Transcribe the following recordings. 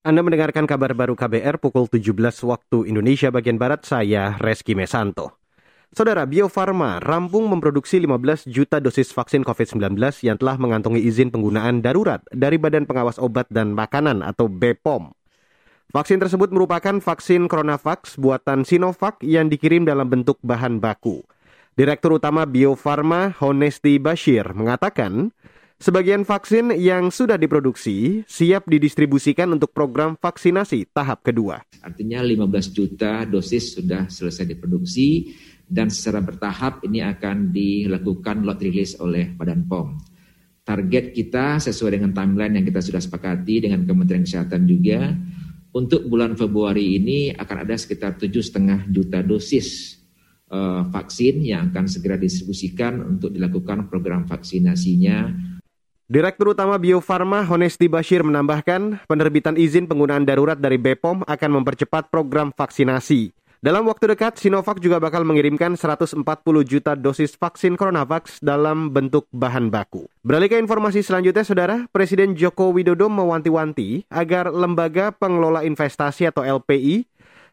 Anda mendengarkan kabar baru KBR pukul 17 waktu Indonesia bagian Barat, saya Reski Mesanto. Saudara, Bio Farma rampung memproduksi 15 juta dosis vaksin COVID-19 yang telah mengantongi izin penggunaan darurat dari Badan Pengawas Obat dan Makanan atau BPOM. Vaksin tersebut merupakan vaksin CoronaVax buatan Sinovac yang dikirim dalam bentuk bahan baku. Direktur Utama Bio Farma, Honesti Bashir, mengatakan Sebagian vaksin yang sudah diproduksi siap didistribusikan untuk program vaksinasi tahap kedua. Artinya 15 juta dosis sudah selesai diproduksi dan secara bertahap ini akan dilakukan lot release oleh Badan POM. Target kita sesuai dengan timeline yang kita sudah sepakati dengan Kementerian Kesehatan juga, untuk bulan Februari ini akan ada sekitar 7,5 juta dosis uh, vaksin yang akan segera distribusikan untuk dilakukan program vaksinasinya Direktur Utama Bio Farma Honesti Bashir menambahkan, penerbitan izin penggunaan darurat dari BPOM akan mempercepat program vaksinasi. Dalam waktu dekat, Sinovac juga bakal mengirimkan 140 juta dosis vaksin CoronaVax dalam bentuk bahan baku. Beralih ke informasi selanjutnya, Saudara, Presiden Joko Widodo mewanti-wanti agar lembaga pengelola investasi atau LPI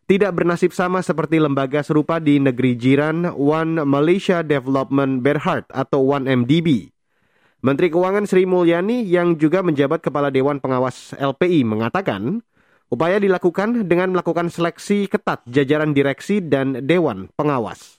tidak bernasib sama seperti lembaga serupa di negeri jiran One Malaysia Development Berhad atau One MDB. Menteri Keuangan Sri Mulyani yang juga menjabat Kepala Dewan Pengawas LPI mengatakan, upaya dilakukan dengan melakukan seleksi ketat jajaran direksi dan Dewan Pengawas.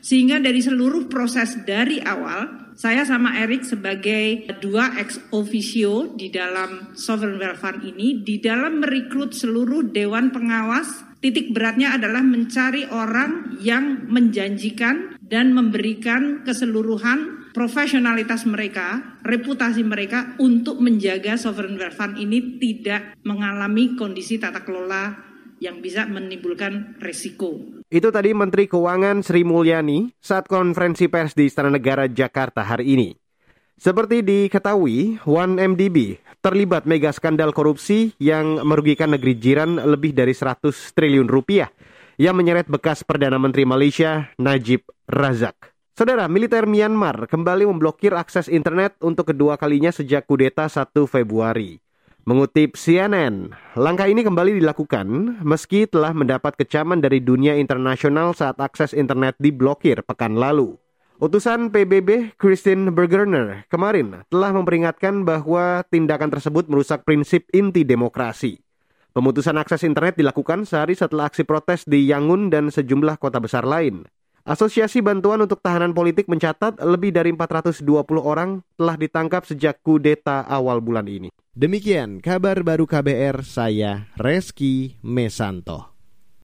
Sehingga dari seluruh proses dari awal, saya sama Erik sebagai dua ex officio di dalam Sovereign Wealth Fund ini, di dalam merekrut seluruh Dewan Pengawas, titik beratnya adalah mencari orang yang menjanjikan dan memberikan keseluruhan profesionalitas mereka, reputasi mereka untuk menjaga sovereign wealth fund ini tidak mengalami kondisi tata kelola yang bisa menimbulkan resiko. Itu tadi Menteri Keuangan Sri Mulyani saat konferensi pers di Istana Negara Jakarta hari ini. Seperti diketahui, One MDB terlibat mega skandal korupsi yang merugikan negeri jiran lebih dari 100 triliun rupiah yang menyeret bekas Perdana Menteri Malaysia Najib Razak. Saudara, militer Myanmar kembali memblokir akses internet untuk kedua kalinya sejak kudeta 1 Februari. Mengutip CNN, langkah ini kembali dilakukan meski telah mendapat kecaman dari dunia internasional saat akses internet diblokir pekan lalu. Utusan PBB Christine Bergerner kemarin telah memperingatkan bahwa tindakan tersebut merusak prinsip inti demokrasi. Pemutusan akses internet dilakukan sehari setelah aksi protes di Yangon dan sejumlah kota besar lain. Asosiasi Bantuan untuk Tahanan Politik mencatat lebih dari 420 orang telah ditangkap sejak kudeta awal bulan ini. Demikian kabar baru KBR saya Reski Mesanto.